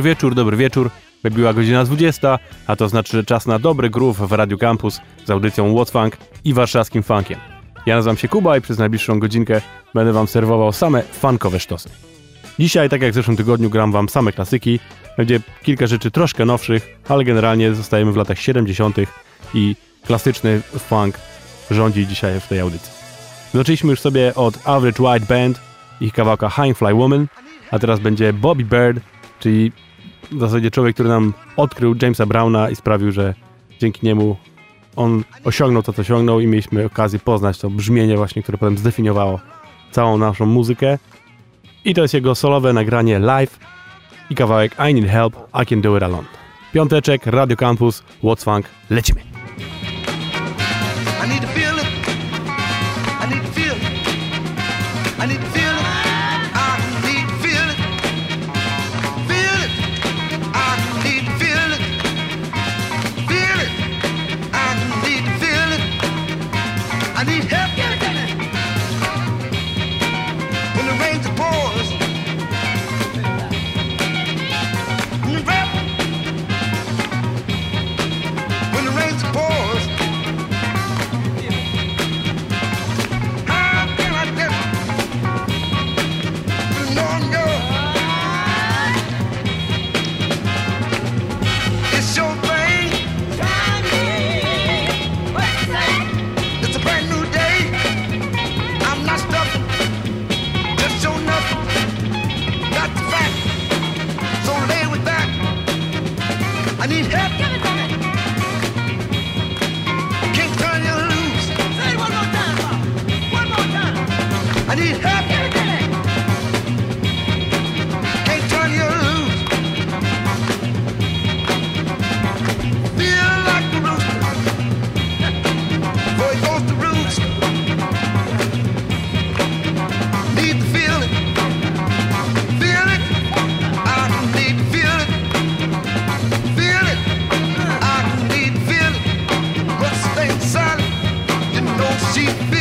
Dobry wieczór, dobry wieczór. Wybiła godzina 20, a to znaczy, że czas na dobry groove w Radio Campus z audycją What Funk i warszawskim funkiem. Ja nazywam się Kuba i przez najbliższą godzinkę będę wam serwował same funkowe sztosy. Dzisiaj, tak jak w zeszłym tygodniu, gram wam same klasyki. Będzie kilka rzeczy troszkę nowszych, ale generalnie zostajemy w latach 70. i klasyczny funk rządzi dzisiaj w tej audycji. Zaczęliśmy już sobie od Average White Band, ich kawałka High Fly Woman, a teraz będzie Bobby Bird czyli w zasadzie człowiek, który nam odkrył Jamesa Browna i sprawił, że dzięki niemu on osiągnął to, co osiągnął i mieliśmy okazję poznać to brzmienie właśnie, które potem zdefiniowało całą naszą muzykę. I to jest jego solowe nagranie live i kawałek I Need Help, I Can Do It Alone. Piąteczek, Radio Campus, What's Funk, lecimy! she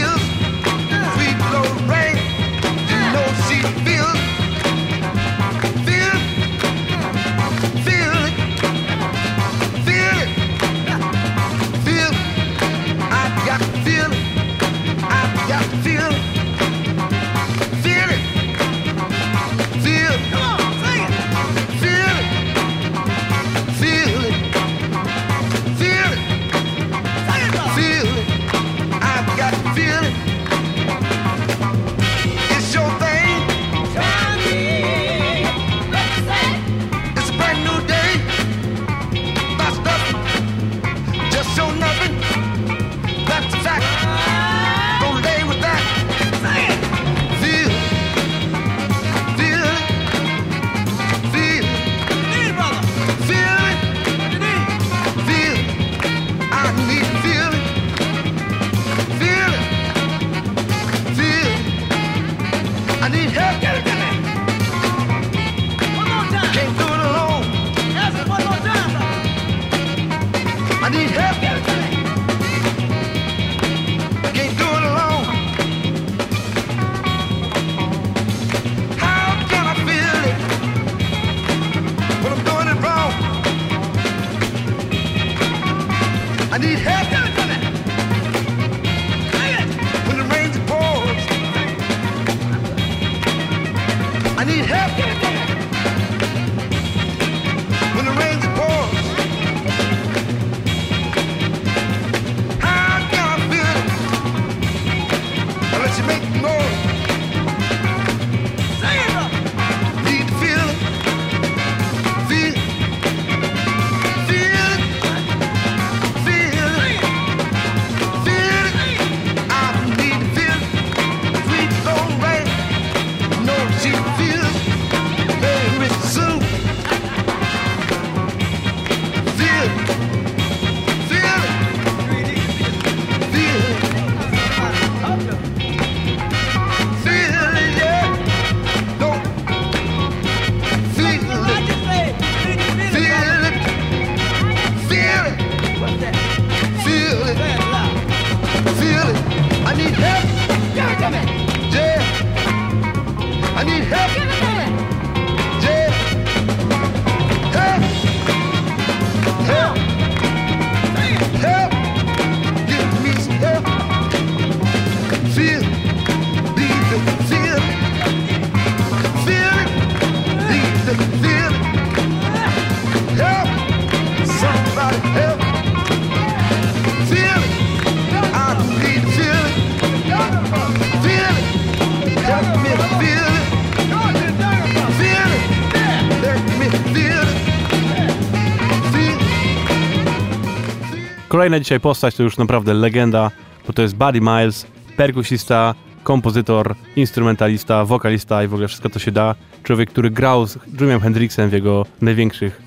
Kolejna dzisiaj postać to już naprawdę legenda, bo to jest Buddy Miles, perkusista, kompozytor, instrumentalista, wokalista i w ogóle wszystko to się da. Człowiek, który grał z Jimem Hendrixem w jego największych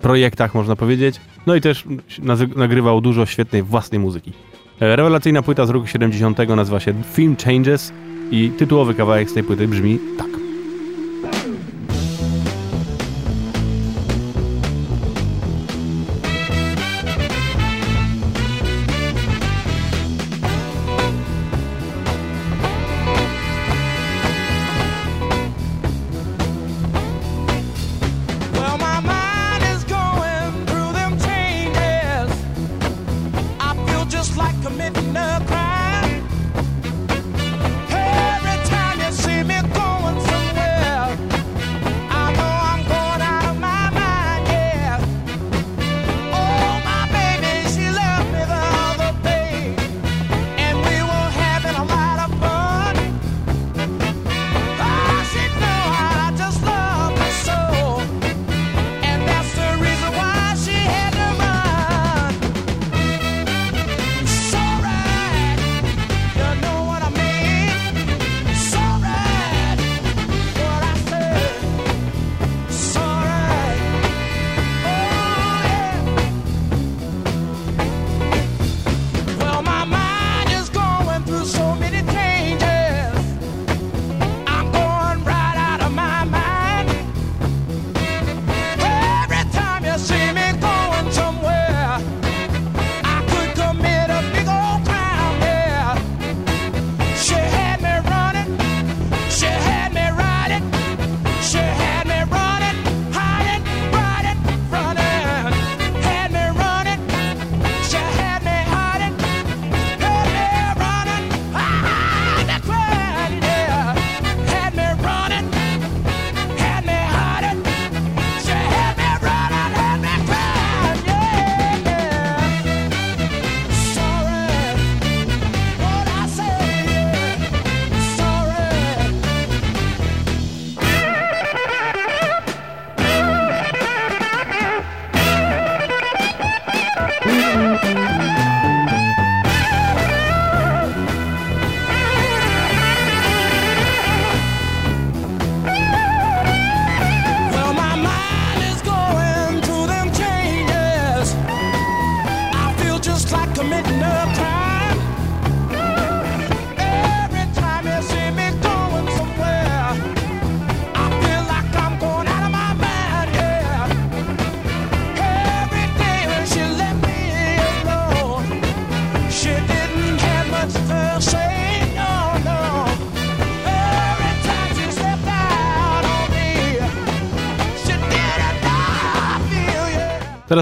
projektach, można powiedzieć. No i też nagrywał dużo świetnej własnej muzyki. E, rewelacyjna płyta z roku 70 nazywa się Film Changes i tytułowy kawałek z tej płyty brzmi tak.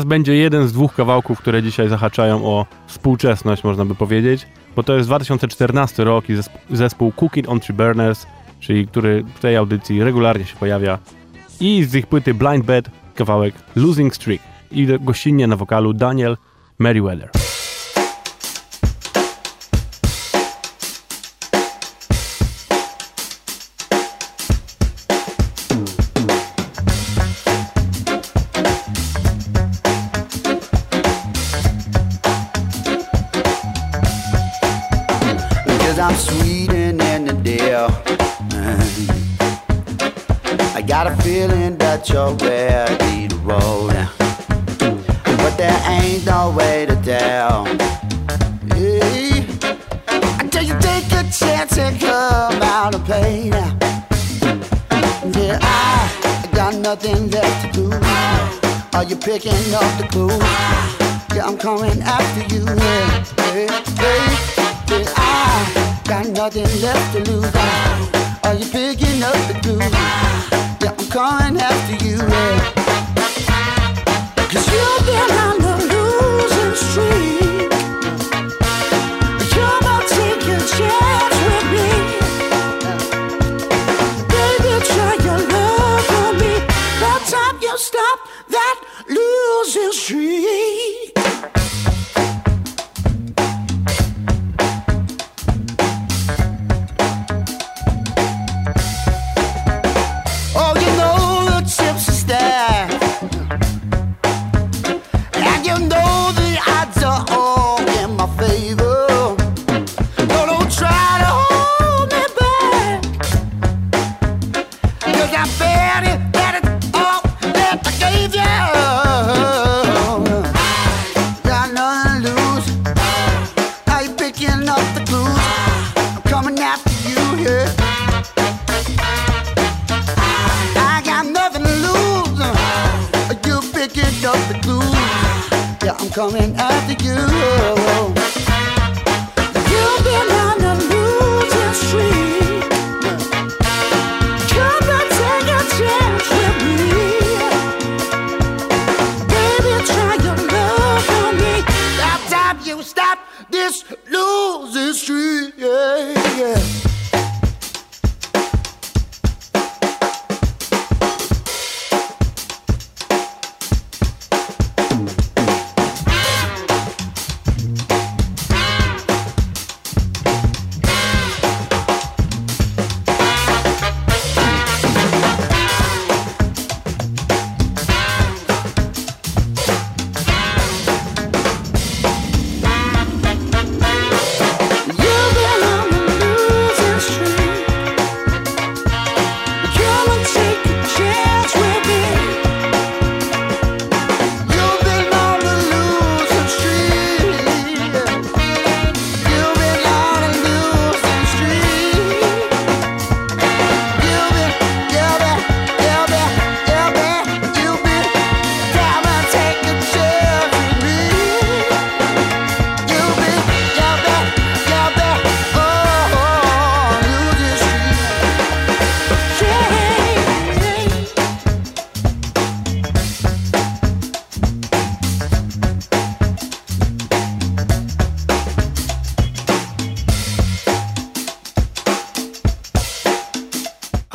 Będzie jeden z dwóch kawałków, które dzisiaj zahaczają o współczesność, można by powiedzieć, bo to jest 2014 rok i zespół Cooking on Three Burners czyli który w tej audycji regularnie się pojawia. I z ich płyty Blind Bed kawałek Losing Streak. I gościnnie na wokalu Daniel Merriweather. You're ready to roll. But there ain't no way to tell. Hey, until you take a chance and come out and play. Yeah, I got nothing left to lose. Are you picking up the clues? Yeah, I'm coming after you. Yeah, hey, hey, yeah, I got nothing left to lose.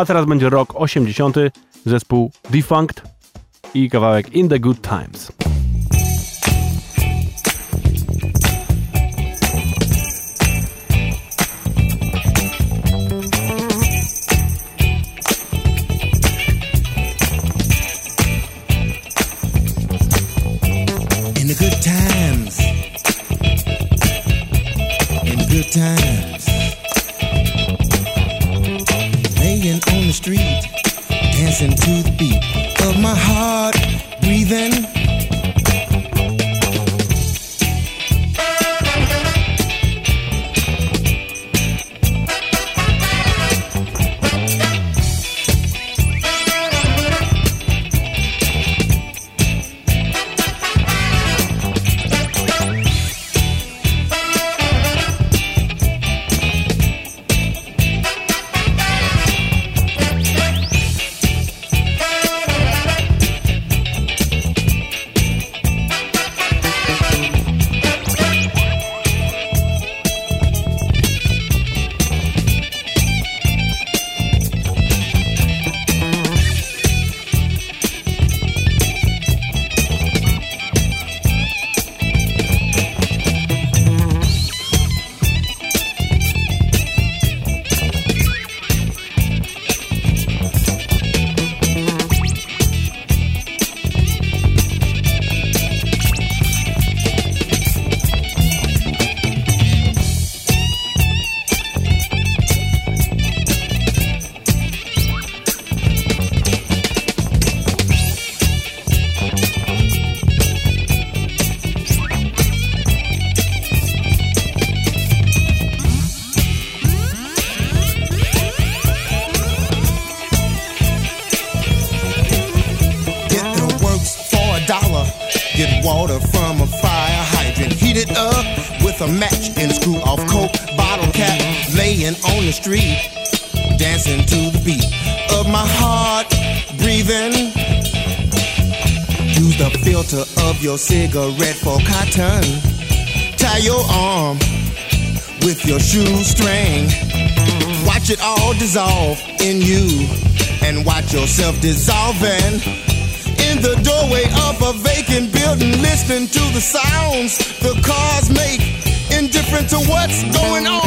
A teraz będzie rok 80. Zespół Defunct i kawałek In the Good Times. Yourself dissolving in the doorway of a vacant building, listening to the sounds the cars make, indifferent to what's going on,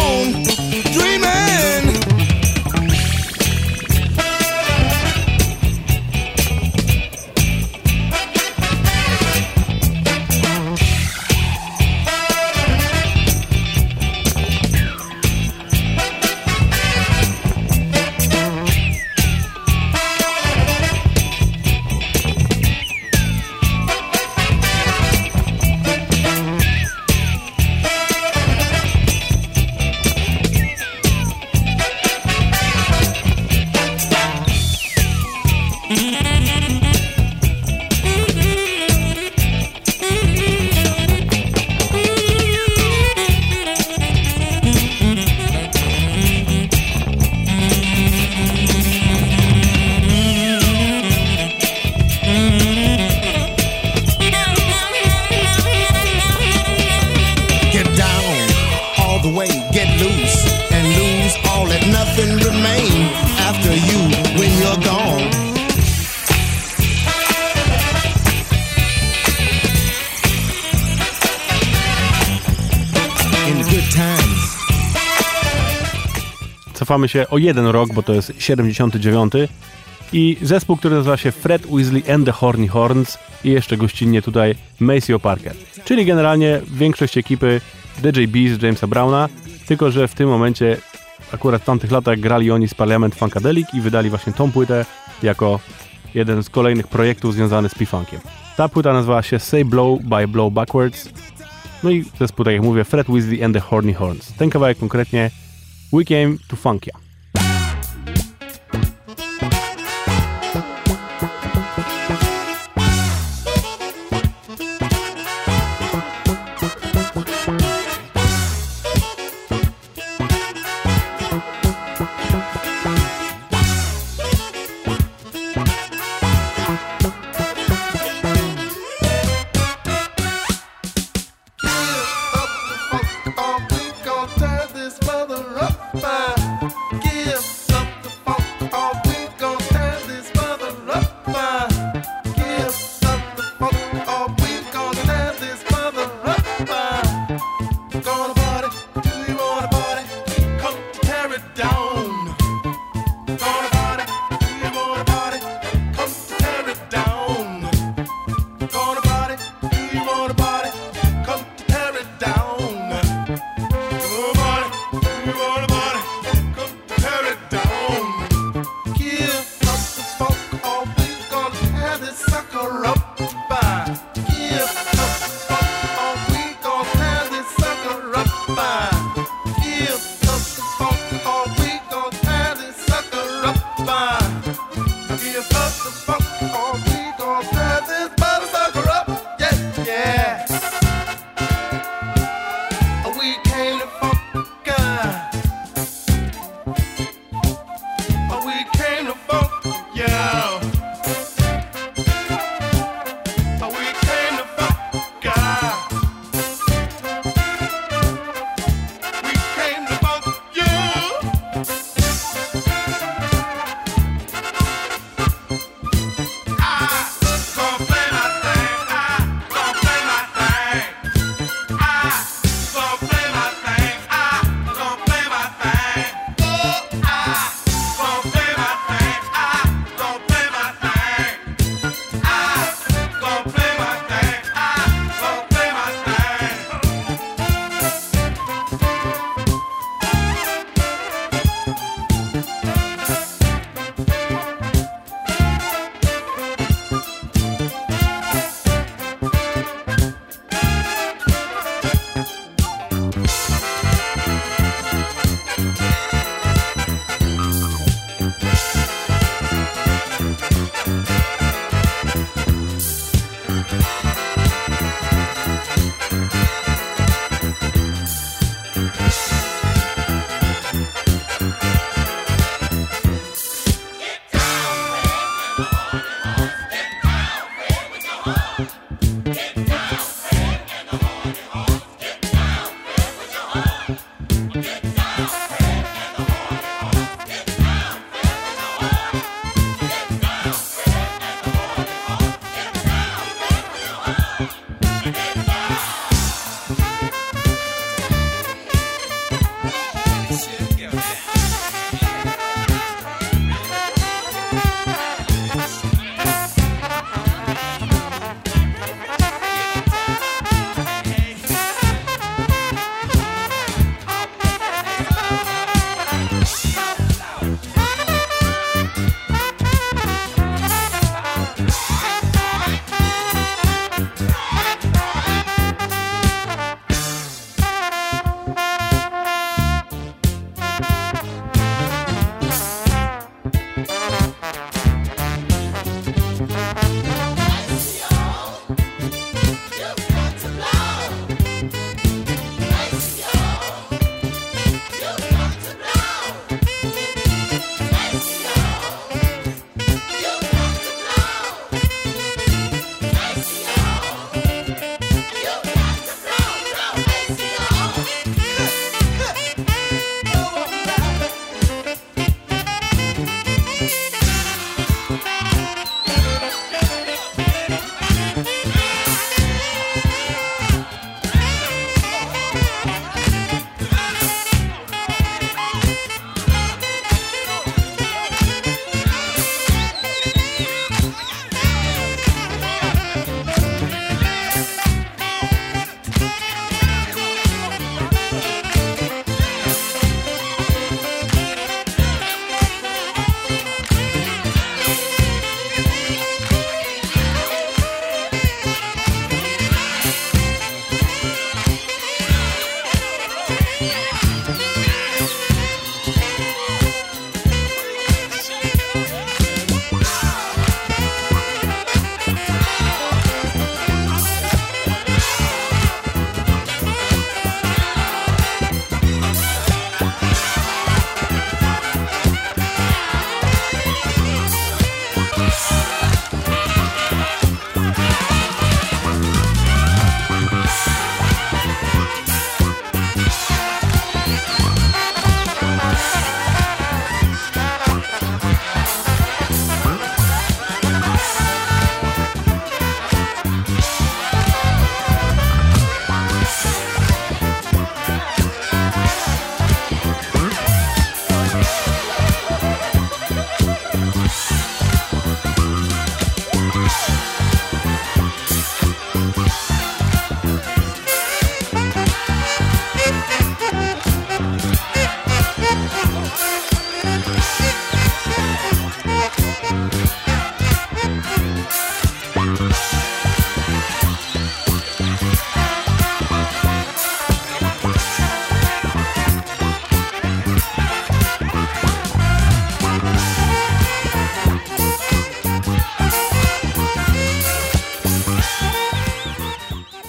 cofamy się o jeden rok, bo to jest 79 i zespół, który nazywa się Fred Weasley and the Horny Horns i jeszcze gościnnie tutaj Maceo Parker. Czyli generalnie większość ekipy DJ Bees Jamesa Browna, tylko że w tym momencie akurat w tamtych latach grali oni z Parliament Funkadelic i wydali właśnie tą płytę jako jeden z kolejnych projektów związany z P-Funkiem. Ta płyta nazywała się Say Blow by Blow Backwards. No i zespół, tak jak mówię, Fred Weasley and the Horny Horns. Ten kawałek konkretnie we came to Funkia.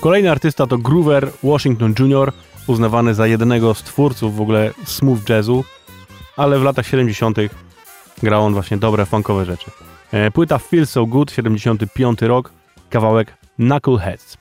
Kolejny artysta to Groover Washington Jr., uznawany za jednego z twórców w ogóle smooth jazzu, ale w latach 70. grał on właśnie dobre funkowe rzeczy. E, płyta Feel So Good, 75 rok, kawałek Knuckleheads.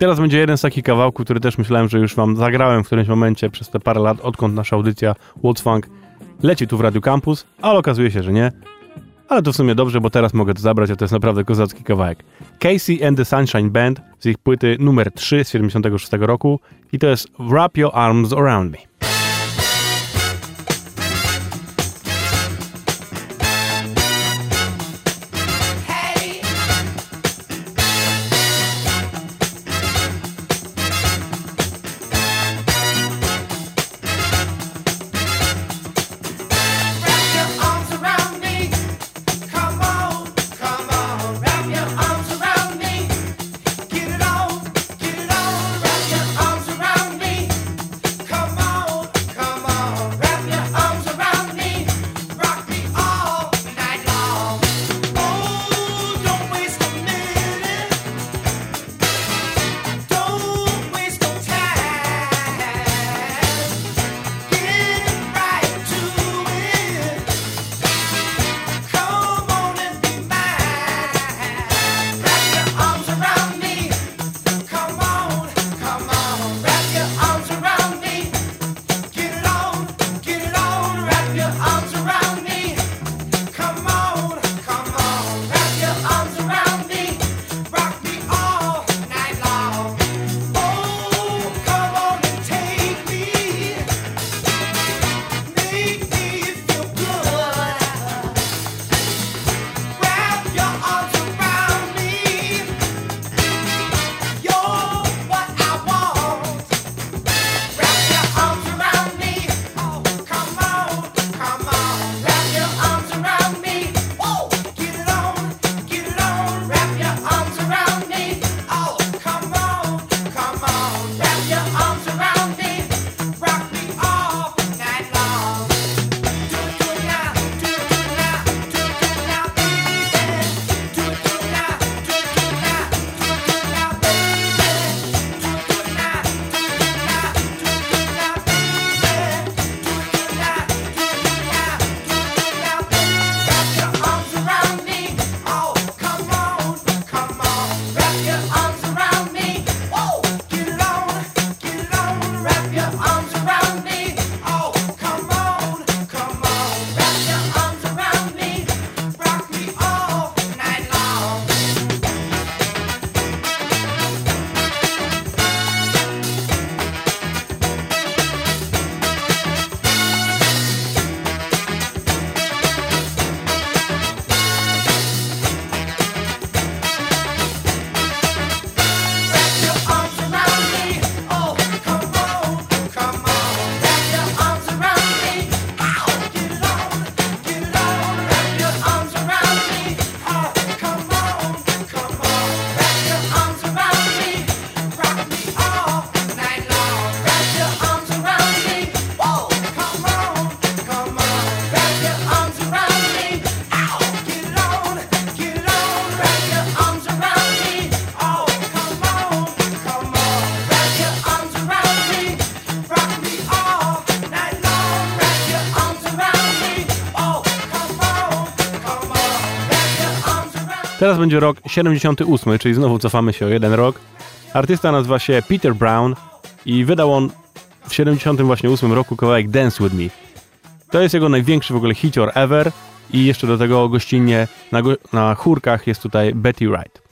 Teraz będzie jeden z takich kawałków, który też myślałem, że już wam zagrałem w którymś momencie przez te parę lat, odkąd nasza audycja What's Funk leci tu w Radio Campus, ale okazuje się, że nie. Ale to w sumie dobrze, bo teraz mogę to zabrać, a to jest naprawdę kozacki kawałek. Casey and the Sunshine Band z ich płyty numer 3 z 76 roku i to jest Wrap Your Arms Around Me. Będzie rok 78, czyli znowu cofamy się o jeden rok. Artysta nazywa się Peter Brown i wydał on w 78 roku kawałek Dance With Me. To jest jego największy w ogóle hicior ever i jeszcze do tego gościnnie na, go na chórkach jest tutaj Betty Wright.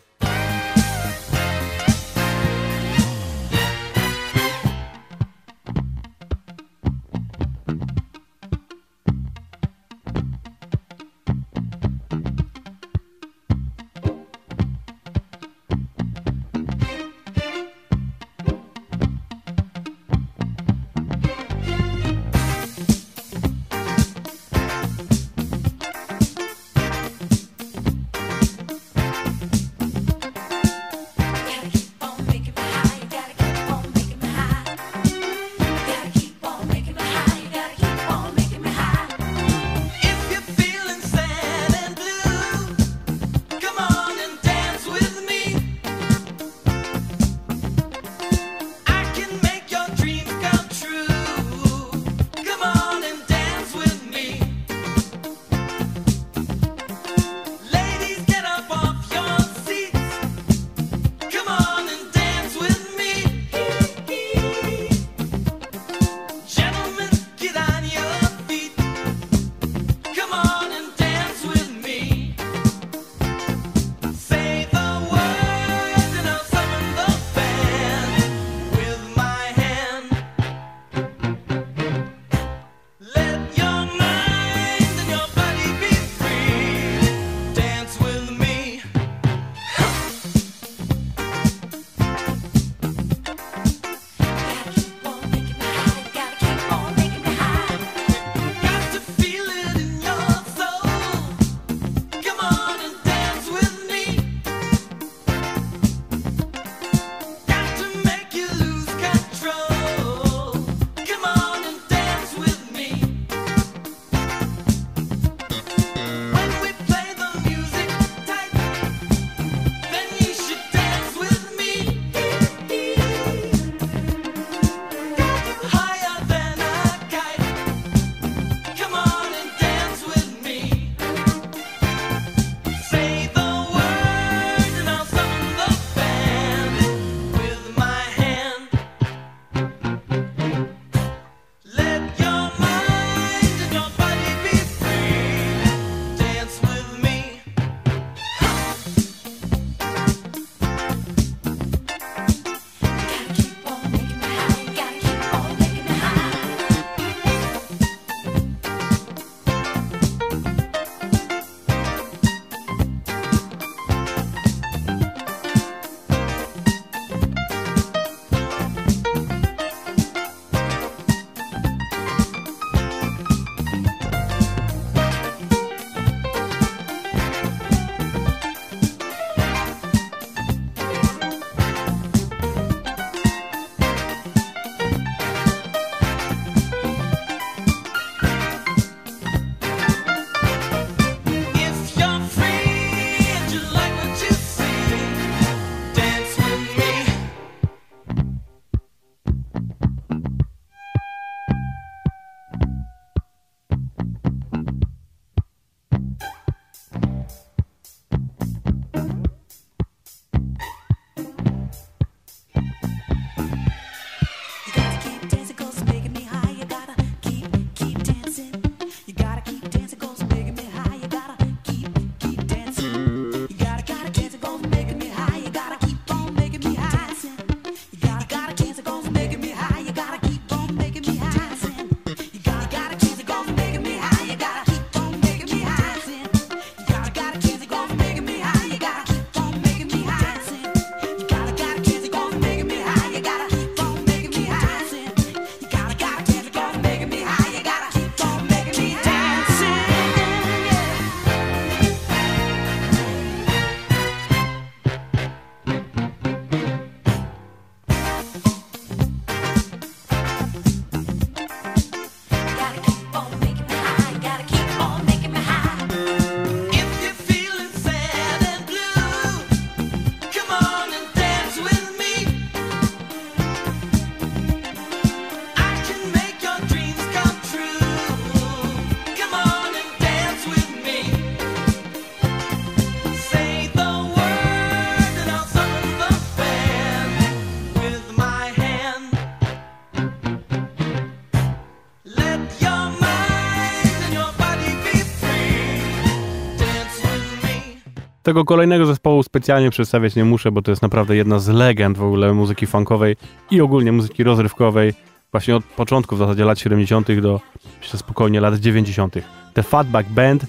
Tego kolejnego zespołu specjalnie przedstawiać nie muszę, bo to jest naprawdę jedna z legend w ogóle muzyki funkowej i ogólnie muzyki rozrywkowej, właśnie od początku w zasadzie lat 70. do myślę spokojnie lat 90. The Fatback Band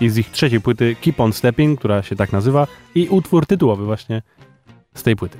i z ich trzeciej płyty Keep On Stepping, która się tak nazywa, i utwór tytułowy właśnie z tej płyty.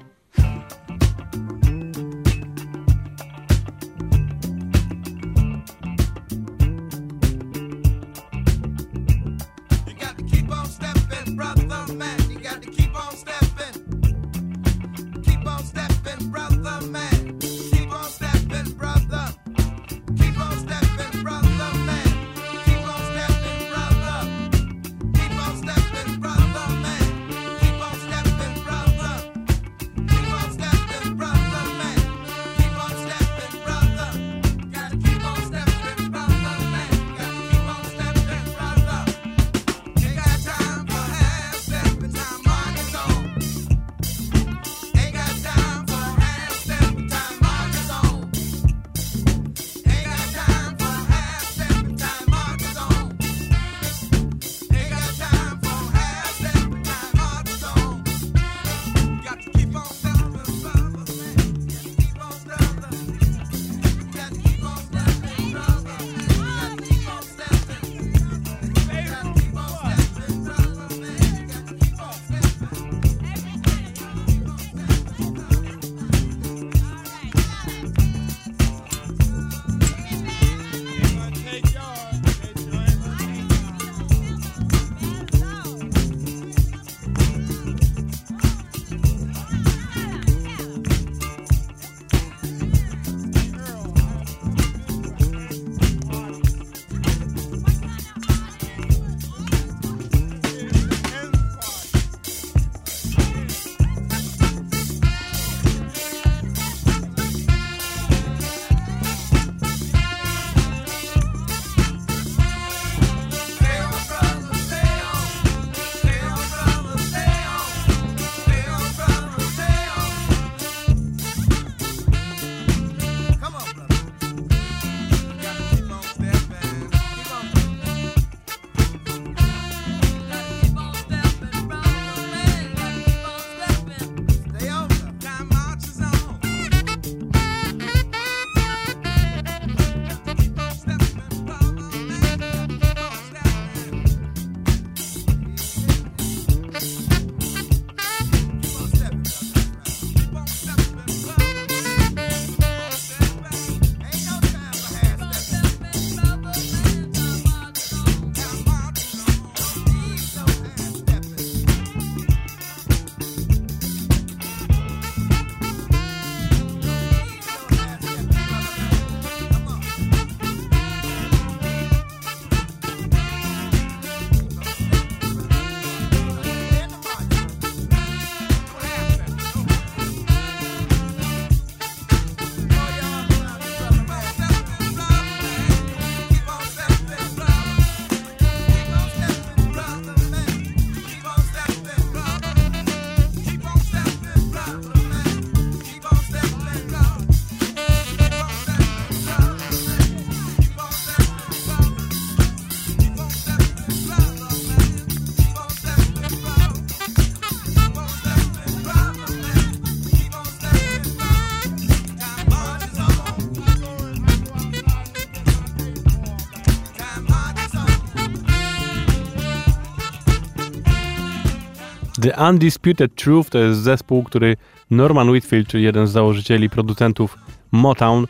The Undisputed Truth to jest zespół, który Norman Whitfield, czyli jeden z założycieli, producentów Motown,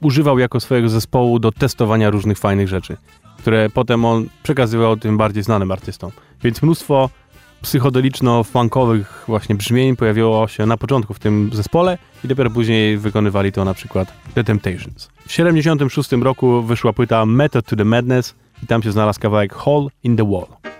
używał jako swojego zespołu do testowania różnych fajnych rzeczy, które potem on przekazywał tym bardziej znanym artystom. Więc mnóstwo psychodeliczno-funkowych właśnie brzmień pojawiło się na początku w tym zespole i dopiero później wykonywali to na przykład The Temptations. W 76 roku wyszła płyta Method to the Madness i tam się znalazł kawałek Hole in the Wall.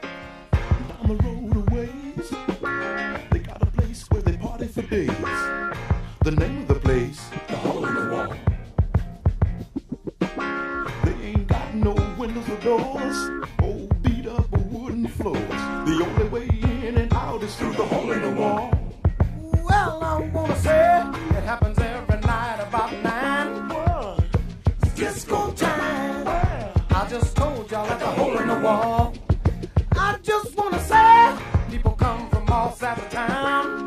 Doors, old beat up wooden floors. The only way in and out is through the hole in the wall. Well, I wanna say it happens every night about nine. Disco time. I just told y'all like a hole in the wall. I just wanna say people come from all sides of town.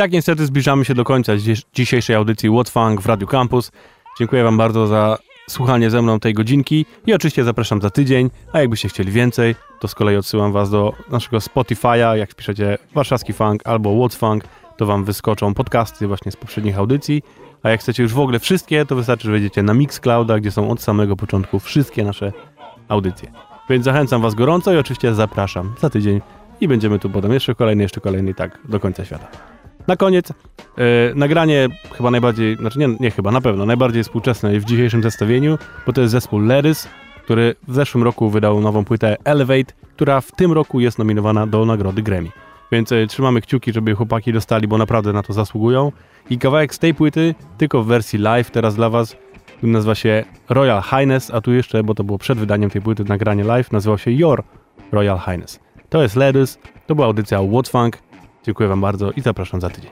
Tak niestety zbliżamy się do końca dzisiejszej audycji What Funk w Radio Campus. Dziękuję Wam bardzo za słuchanie ze mną tej godzinki i oczywiście zapraszam za tydzień, a jakbyście chcieli więcej, to z kolei odsyłam Was do naszego Spotify'a, jak piszecie warszawski funk albo What Funk, to Wam wyskoczą podcasty właśnie z poprzednich audycji, a jak chcecie już w ogóle wszystkie, to wystarczy, że wejdziecie na Mixclouda, gdzie są od samego początku wszystkie nasze audycje. Więc zachęcam Was gorąco i oczywiście zapraszam za tydzień i będziemy tu potem jeszcze kolejny, jeszcze kolejny i tak do końca świata. Na koniec, e, nagranie chyba najbardziej, znaczy nie, nie chyba, na pewno, najbardziej współczesne w dzisiejszym zestawieniu, bo to jest zespół Lerys, który w zeszłym roku wydał nową płytę Elevate, która w tym roku jest nominowana do nagrody Grammy. Więc e, trzymamy kciuki, żeby chłopaki dostali, bo naprawdę na to zasługują. I kawałek z tej płyty, tylko w wersji live teraz dla was, nazywa się Royal Highness, a tu jeszcze, bo to było przed wydaniem tej płyty nagranie live, nazywał się Your Royal Highness. To jest Lerys, to była audycja What Funk. Dziękuję wam bardzo i zapraszam za tydzień.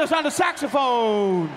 Taylor's on the saxophone.